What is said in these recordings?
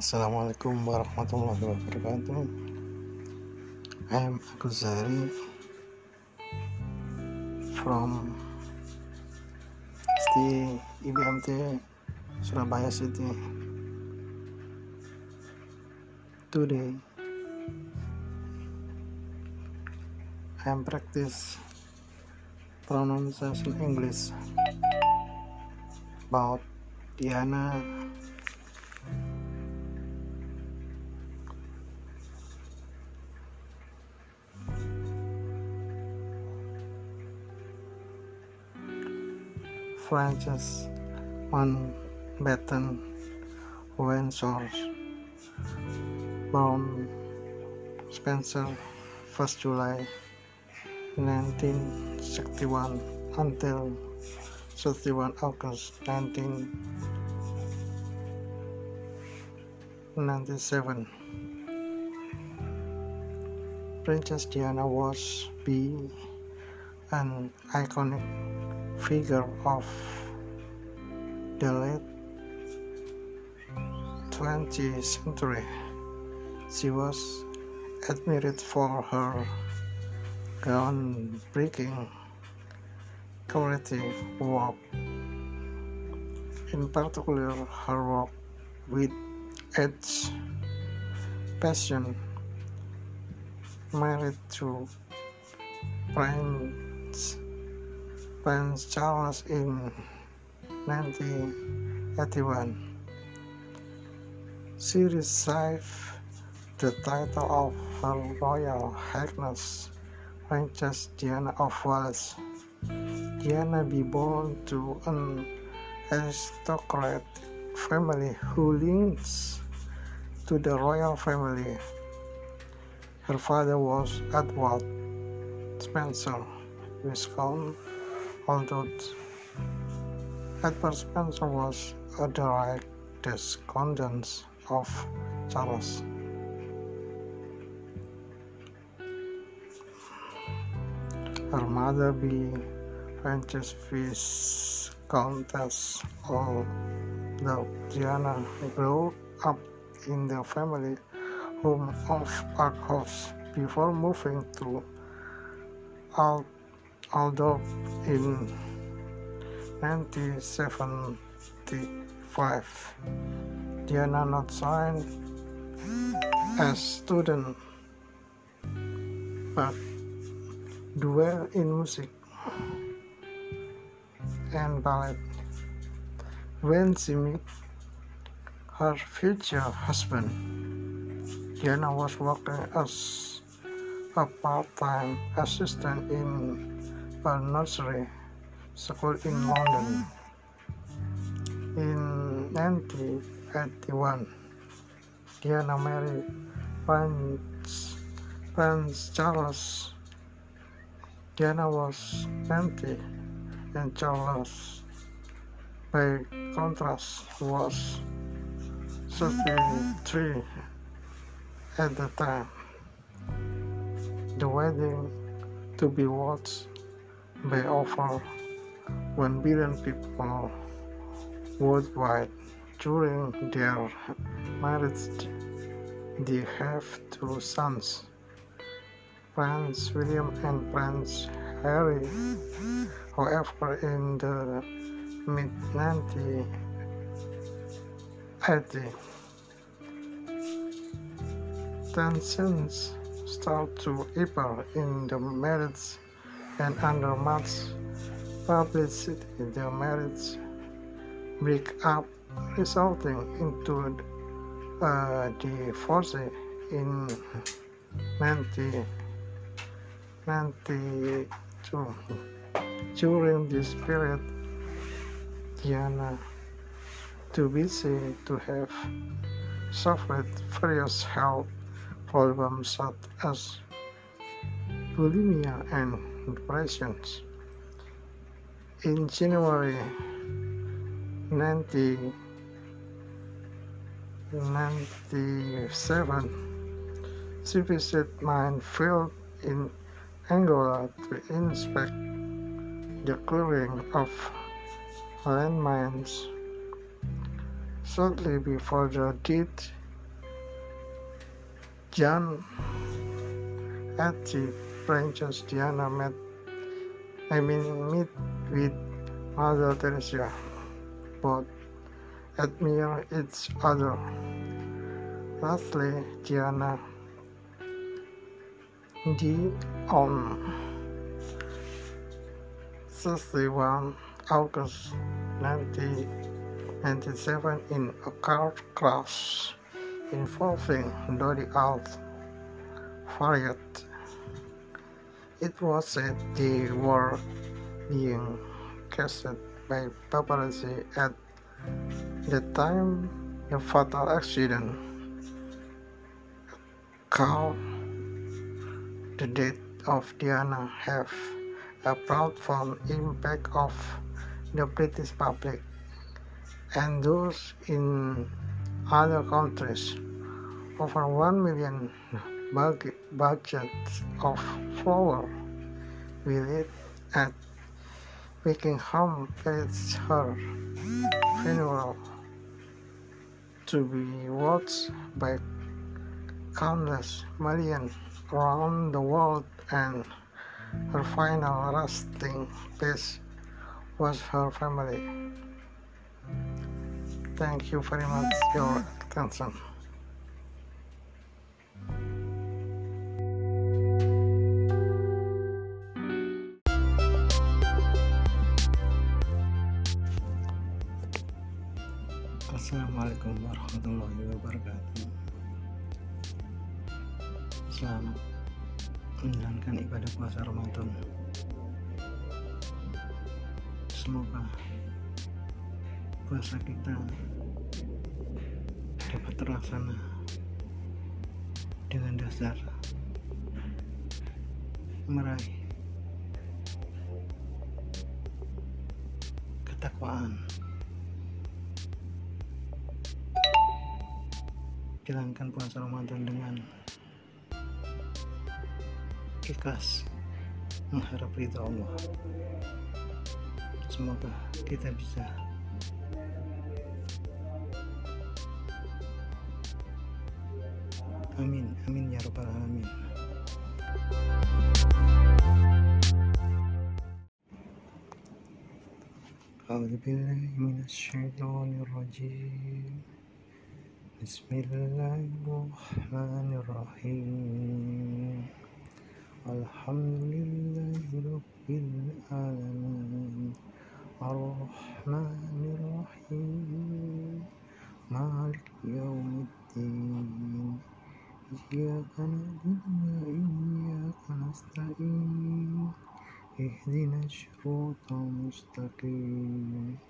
Assalamualaikum warahmatullahi wabarakatuh. I am Agus Zahri from the IBMT Surabaya City. Today I am practice pronunciation English about Diana Frances Mountbatten Windsor born Spencer 1st July 1961 until 31 August 1997 Princess Diana was be an iconic figure of the late 20th century. She was admired for her groundbreaking creative work, in particular her work with edge, passion, married to Prince Prince Charles in 1981. She received the title of Her Royal Highness Princess Diana of Wales. Diana be born to an aristocratic family who links to the royal family. Her father was Edward Spencer, Viscount although Edward Spencer was a direct descendant of Charles. Her mother be Frances Viscountess, although Diana grew up in the family home of Parkhouse before moving to Alt although in 1975 Diana not signed as student but duel in music and ballet. When she met her future husband Diana was working as a part-time assistant in a nursery school in London. In 1981, Diana Prince, Prince Charles. Diana was 20 and Charles, by contrast, was 33 at the time. The wedding to be watched by over 1 billion people worldwide during their marriage. They have two sons, Prince William and Prince Harry. However, in the mid 1980s, tensions start to appear in the marriage and under much publicity their marriage break up resulting into uh, divorce in 1992 during this period Diana too busy to have suffered various health problems such as bulimia and depressions. In January 1997, she visited Minefield in Angola to inspect the clearing of landmines. Shortly before the death, John at the Diana met I mean meet with Mother Teresa both admire each other. Lastly, Diana D on 61 August 1997 in a car crash involving Dodi Alt Fariat. It was said they were being chased by paparazzi at the time the fatal accident called the death of Diana have a profound impact of the British public and those in other countries. Over 1 million buckets of flour with it at Buckingham Palace her funeral to be watched by countless millions around the world and her final resting place was her family. Thank you very much for your attention. Assalamualaikum warahmatullahi wabarakatuh. Selamat menjalankan ibadah puasa Ramadan. Semoga puasa kita dapat terlaksana dengan dasar meraih jalankan puasa Ramadan dengan ikhlas mengharap ridha Allah semoga kita bisa amin amin ya rabbal alamin أعوذ بالله من الشيطان الرجيم بسم الله الرحمن الرحيم. الحمد لله رب العالمين. الرحمن الرحيم. مالك يوم الدين. إياك نعبد وإياك نستعين. اهدنا الصراط المستقيم.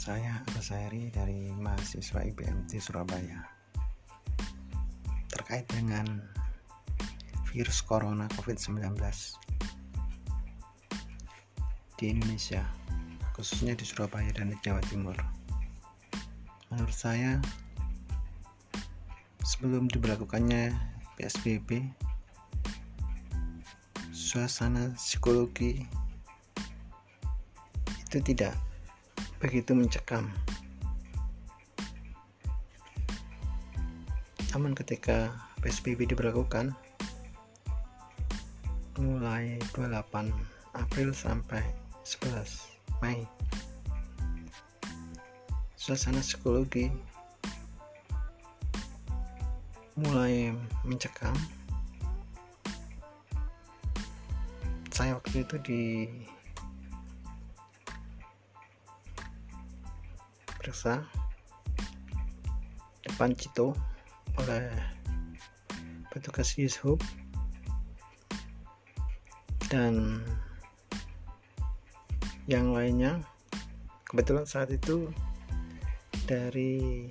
Saya Asairi dari mahasiswa IPMT Surabaya Terkait dengan virus corona COVID-19 di Indonesia, khususnya di Surabaya dan di Jawa Timur. Menurut saya, sebelum diberlakukannya PSBB, suasana psikologi itu tidak begitu mencekam. Namun ketika PSBB diberlakukan, mulai 28 April sampai 11 Mei suasana psikologi mulai mencekam saya waktu itu di depan Cito oleh petugas Yishub dan yang lainnya kebetulan saat itu dari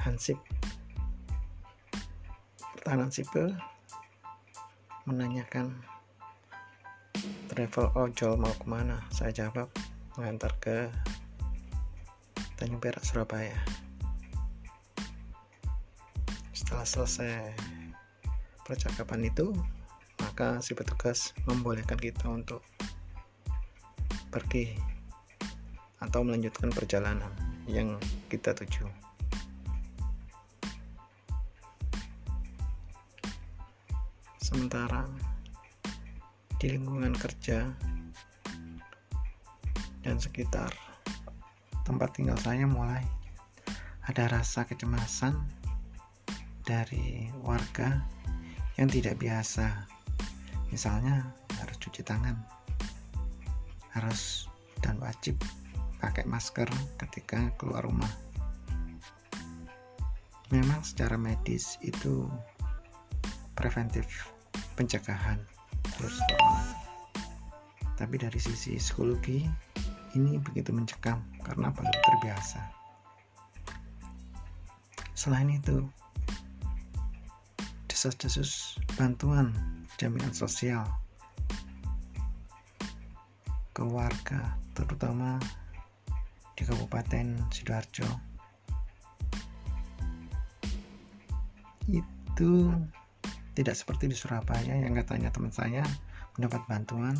Hansip pertahanan sipil menanyakan travel ojol mau ke mana. Saya jawab mengantar ke Tanjung Perak Surabaya. Setelah selesai percakapan itu maka si petugas membolehkan kita untuk pergi atau melanjutkan perjalanan yang kita tuju. Sementara di lingkungan kerja dan sekitar tempat tinggal saya mulai. Ada rasa kecemasan dari warga yang tidak biasa. Misalnya harus cuci tangan harus dan wajib pakai masker ketika keluar rumah. Memang secara medis itu preventif pencegahan corona. Tapi dari sisi psikologi, ini begitu mencekam karena belum terbiasa. Selain itu, desas-desus bantuan jaminan sosial ke warga, terutama di Kabupaten Sidoarjo, itu tidak seperti di Surabaya yang katanya teman saya mendapat bantuan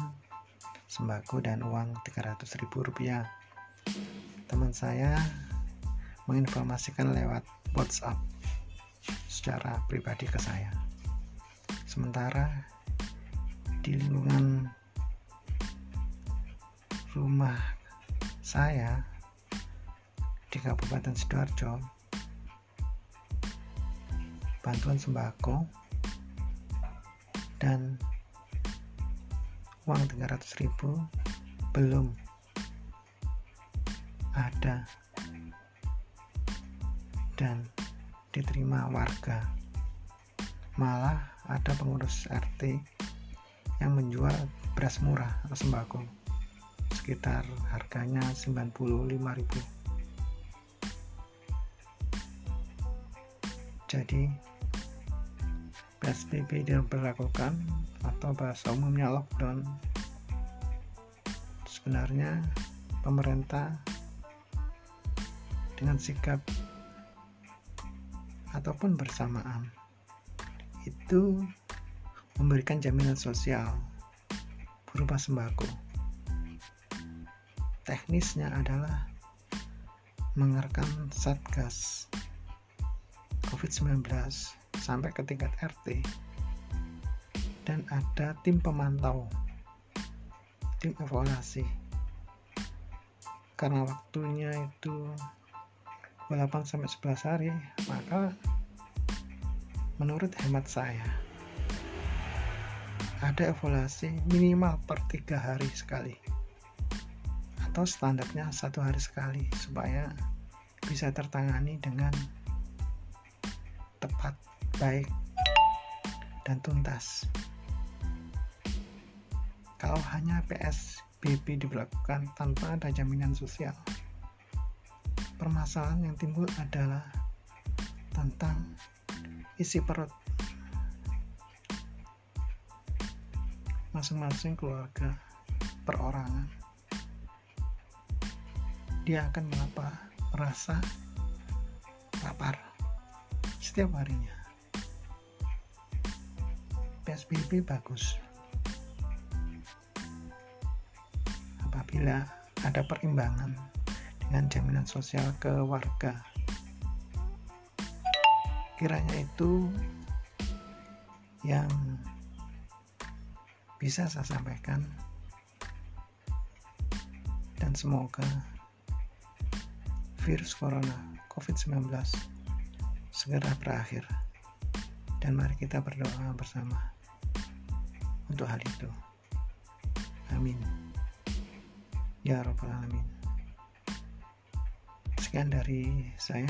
sembako dan uang 300 ribu rupiah. Teman saya menginformasikan lewat WhatsApp secara pribadi ke saya. Sementara di lingkungan rumah saya di Kabupaten Sidoarjo bantuan sembako dan uang 300 ribu belum ada. Dan diterima warga. Malah ada pengurus RT yang menjual beras murah atau sembako. Sekitar harganya 95.000 jadi PSBB diberlakukan atau bahasa umumnya lockdown. Sebenarnya pemerintah dengan sikap ataupun bersamaan itu memberikan jaminan sosial berupa sembako. Teknisnya adalah mengerkan satgas COVID-19 sampai ke tingkat RT dan ada tim pemantau tim evaluasi. Karena waktunya itu 8 sampai 11 hari maka menurut hemat saya ada evaluasi minimal per tiga hari sekali atau standarnya satu hari sekali supaya bisa tertangani dengan baik dan tuntas. Kalau hanya PSBB diberlakukan tanpa ada jaminan sosial, permasalahan yang timbul adalah tentang isi perut masing-masing keluarga perorangan. Dia akan merasa lapar setiap harinya. PSBB bagus. Apabila ada perimbangan dengan jaminan sosial ke warga. Kiranya itu yang bisa saya sampaikan. Dan semoga virus corona COVID-19 segera berakhir. Dan mari kita berdoa bersama untuk hal itu. Amin. Ya Rabbal Alamin. Sekian dari saya.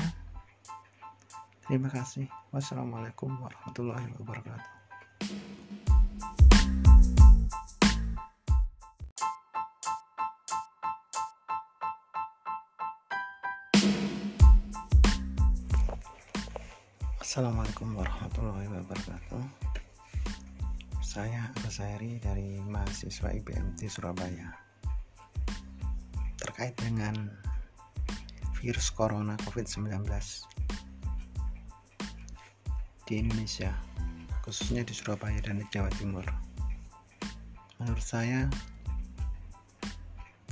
Terima kasih. Wassalamualaikum warahmatullahi wabarakatuh. Assalamualaikum warahmatullahi wabarakatuh Saya Abasairi dari mahasiswa IPMT Surabaya. Terkait dengan virus corona COVID-19 di Indonesia khususnya di Surabaya dan di Jawa Timur. Menurut saya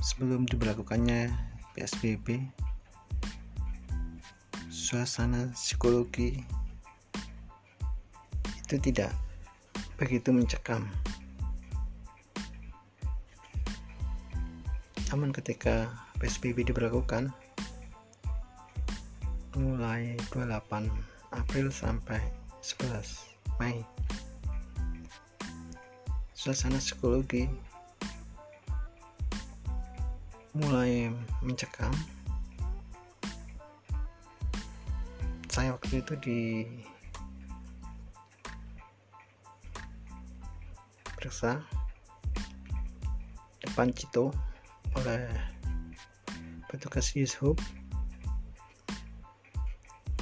sebelum diberlakukannya PSBB suasana psikologi itu tidak begitu mencekam. Namun ketika PSBB diberlakukan mulai 28 April sampai 11 Mei suasana psikologi mulai mencekam saya waktu itu di diperiksa depan Cito oleh petugas Yishub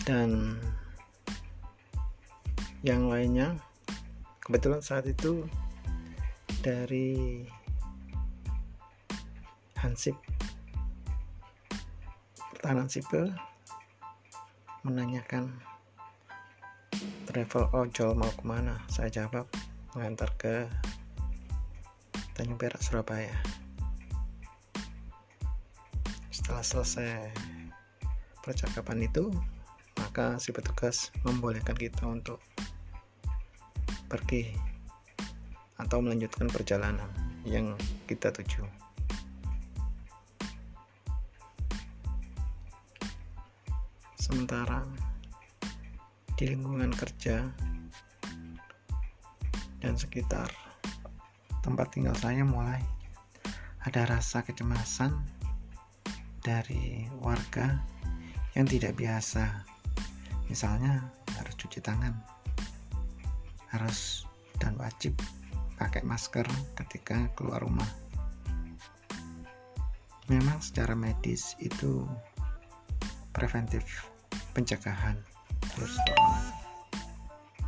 dan yang lainnya kebetulan saat itu dari Hansip pertahanan sipil menanyakan travel ojol mau ke mana? Saya jawab mengantar ke Tanjung Perak Surabaya. Setelah selesai percakapan itu maka si petugas membolehkan kita untuk pergi atau melanjutkan perjalanan yang kita tuju. Sementara di lingkungan kerja dan sekitar tempat tinggal saya mulai ada rasa kecemasan dari warga yang tidak biasa. Misalnya harus cuci tangan, harus dan wajib pakai masker ketika keluar rumah. Memang secara medis itu preventif pencegahan terus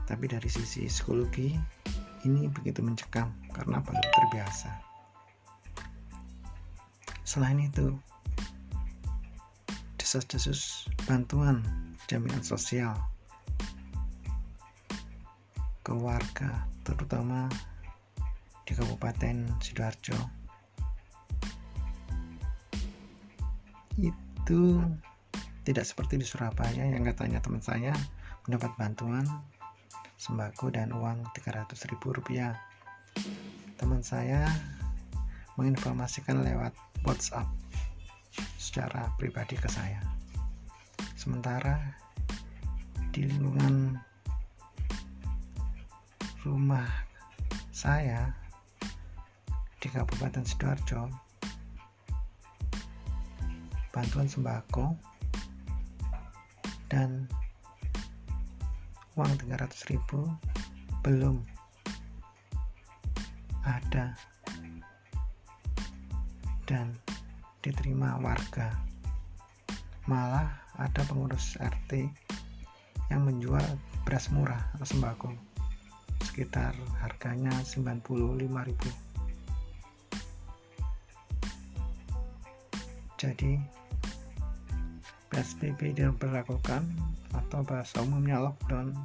Tapi dari sisi psikologi ini begitu mencekam karena belum terbiasa. Selain itu, desas-desus bantuan jaminan sosial ke warga, terutama di Kabupaten Sidoarjo, itu tidak seperti di Surabaya yang katanya teman saya mendapat bantuan sembako dan uang 300 ribu rupiah. Teman saya menginformasikan lewat WhatsApp secara pribadi ke saya. Sementara di lingkungan rumah saya di Kabupaten Sidoarjo bantuan sembako dan uang 300 ribu belum ada. Dan diterima warga. Malah ada pengurus RT yang menjual beras murah atau sembako. Sekitar harganya 95.000 jadi PSBB diberlakukan atau bahasa umumnya lockdown.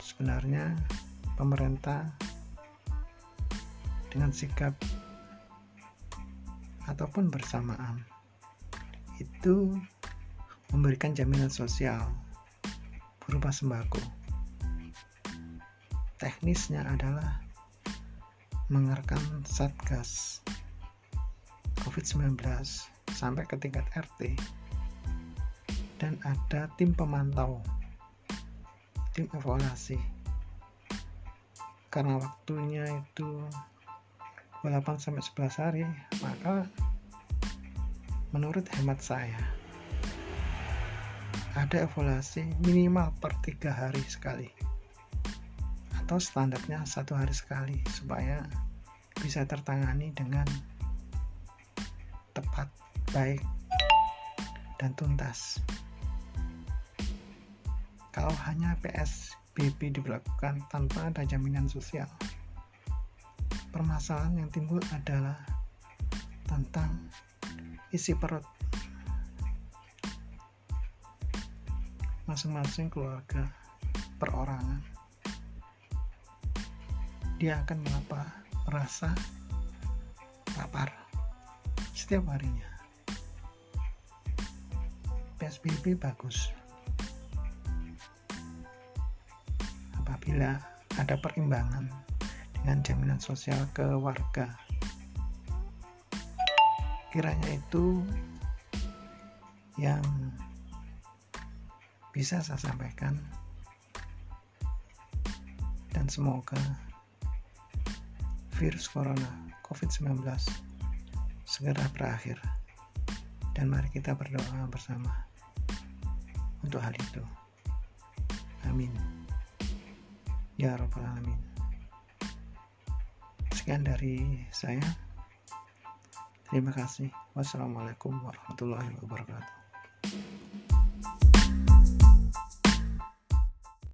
Sebenarnya pemerintah dengan sikap ataupun bersamaan itu memberikan jaminan sosial berupa sembako. Teknisnya adalah mengerkan satgas COVID-19 sampai ke tingkat RT dan ada tim pemantau tim evaluasi. Karena waktunya itu 8 sampai 11 hari maka menurut hemat saya ada evaluasi minimal per tiga hari sekali atau standarnya satu hari sekali supaya bisa tertangani dengan tepat baik dan tuntas kalau hanya PS PSBB diberlakukan tanpa ada jaminan sosial. Permasalahan yang timbul adalah tentang isi perut masing-masing keluarga perorangan dia akan merasa lapar setiap harinya PSBB bagus. Apabila ada perimbangan dengan jaminan sosial ke warga. Kiranya itu yang bisa saya sampaikan. Dan semoga virus corona COVID-19 segera berakhir. Dan mari kita berdoa bersama untuk hal itu. Amin. Ya rabbal alamin. Sekian dari saya. Terima kasih. Wassalamualaikum warahmatullahi wabarakatuh